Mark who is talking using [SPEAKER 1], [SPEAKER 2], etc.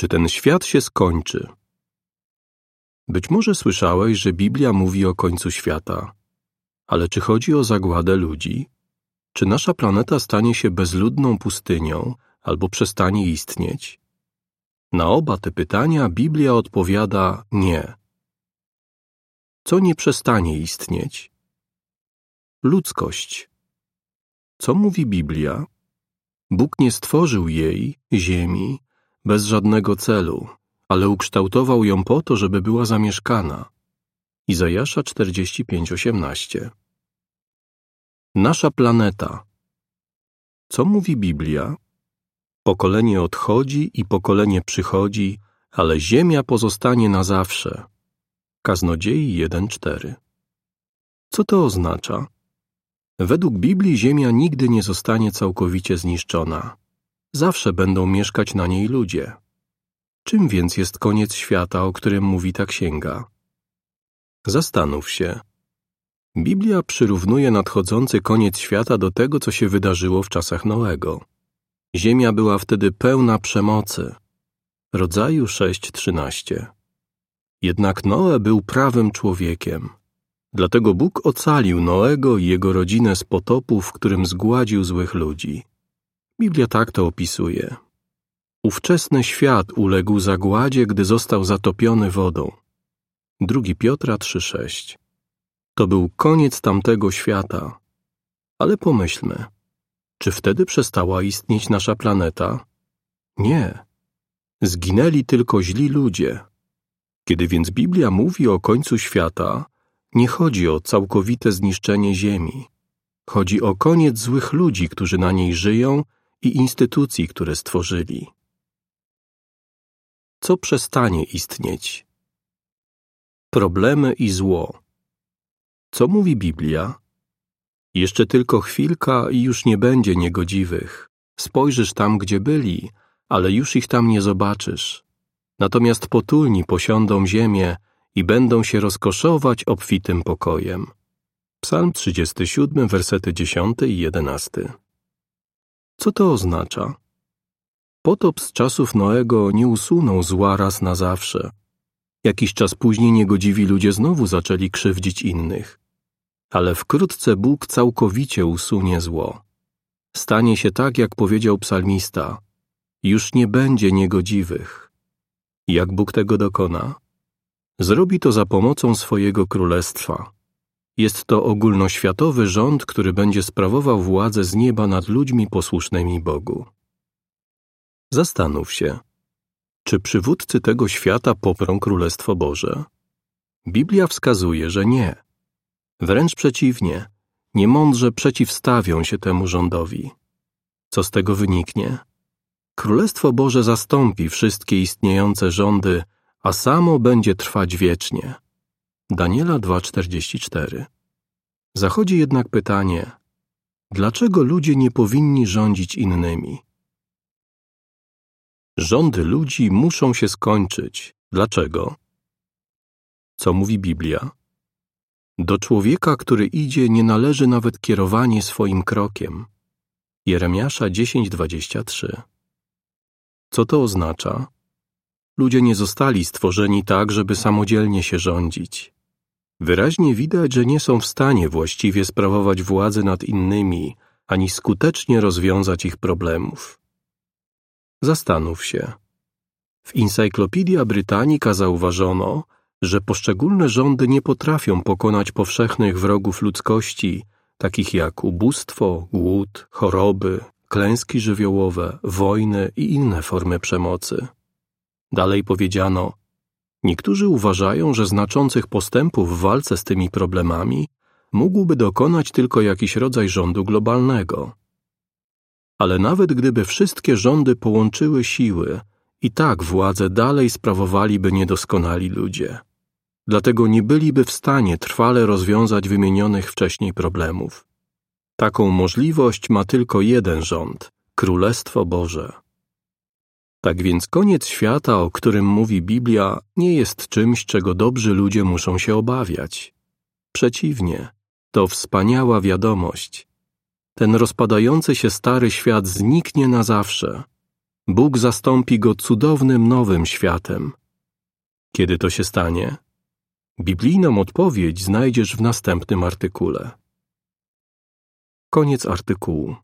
[SPEAKER 1] Czy ten świat się skończy? Być może słyszałeś, że Biblia mówi o końcu świata, ale czy chodzi o zagładę ludzi? Czy nasza planeta stanie się bezludną pustynią albo przestanie istnieć? Na oba te pytania Biblia odpowiada nie. Co nie przestanie istnieć? Ludzkość. Co mówi Biblia? Bóg nie stworzył jej, ziemi, bez żadnego celu, ale ukształtował ją po to, żeby była zamieszkana. Izajasza 45:18. Nasza planeta. Co mówi Biblia? Pokolenie odchodzi i pokolenie przychodzi, ale ziemia pozostanie na zawsze. Kaznodziei 1:4. Co to oznacza? Według Biblii ziemia nigdy nie zostanie całkowicie zniszczona. Zawsze będą mieszkać na niej ludzie. Czym więc jest koniec świata, o którym mówi ta księga? Zastanów się. Biblia przyrównuje nadchodzący koniec świata do tego, co się wydarzyło w czasach Noego. Ziemia była wtedy pełna przemocy. Rodzaju 6:13. Jednak Noe był prawym człowiekiem. Dlatego Bóg ocalił Noego i jego rodzinę z potopu, w którym zgładził złych ludzi. Biblia tak to opisuje. Ówczesny świat uległ zagładzie, gdy został zatopiony wodą. 2 Piotra 3,6 To był koniec tamtego świata. Ale pomyślmy, czy wtedy przestała istnieć nasza planeta? Nie. Zginęli tylko źli ludzie. Kiedy więc Biblia mówi o końcu świata, nie chodzi o całkowite zniszczenie Ziemi. Chodzi o koniec złych ludzi, którzy na niej żyją i instytucji, które stworzyli. Co przestanie istnieć? Problemy i zło. Co mówi Biblia? Jeszcze tylko chwilka i już nie będzie niegodziwych. Spojrzysz tam, gdzie byli, ale już ich tam nie zobaczysz. Natomiast potulni posiądą ziemię i będą się rozkoszować obfitym pokojem. Psalm 37, wersety 10 i 11. Co to oznacza? Potop z czasów Noego nie usunął zła raz na zawsze. Jakiś czas później niegodziwi ludzie znowu zaczęli krzywdzić innych. Ale wkrótce Bóg całkowicie usunie zło. Stanie się tak, jak powiedział psalmista. Już nie będzie niegodziwych. Jak Bóg tego dokona? Zrobi to za pomocą swojego królestwa. Jest to ogólnoświatowy rząd, który będzie sprawował władzę z nieba nad ludźmi posłusznymi Bogu. Zastanów się, czy przywódcy tego świata poprą Królestwo Boże? Biblia wskazuje, że nie. Wręcz przeciwnie, niemądrze przeciwstawią się temu rządowi. Co z tego wyniknie? Królestwo Boże zastąpi wszystkie istniejące rządy, a samo będzie trwać wiecznie. Daniela 2,44 Zachodzi jednak pytanie, dlaczego ludzie nie powinni rządzić innymi? Rządy ludzi muszą się skończyć. Dlaczego? Co mówi Biblia? Do człowieka, który idzie, nie należy nawet kierowanie swoim krokiem. Jeremiasza 10:23. Co to oznacza? Ludzie nie zostali stworzeni tak, żeby samodzielnie się rządzić. Wyraźnie widać, że nie są w stanie właściwie sprawować władzy nad innymi, ani skutecznie rozwiązać ich problemów. Zastanów się. W Encyclopedia Britannica zauważono, że poszczególne rządy nie potrafią pokonać powszechnych wrogów ludzkości, takich jak ubóstwo, głód, choroby, klęski żywiołowe, wojny i inne formy przemocy. Dalej powiedziano, niektórzy uważają, że znaczących postępów w walce z tymi problemami mógłby dokonać tylko jakiś rodzaj rządu globalnego. Ale nawet gdyby wszystkie rządy połączyły siły, i tak władzę dalej sprawowaliby niedoskonali ludzie. Dlatego nie byliby w stanie trwale rozwiązać wymienionych wcześniej problemów. Taką możliwość ma tylko jeden rząd Królestwo Boże. Tak więc koniec świata, o którym mówi Biblia, nie jest czymś, czego dobrzy ludzie muszą się obawiać. Przeciwnie, to wspaniała wiadomość. Ten rozpadający się stary świat zniknie na zawsze. Bóg zastąpi go cudownym nowym światem. Kiedy to się stanie? Biblijną odpowiedź znajdziesz w następnym artykule. Koniec artykułu.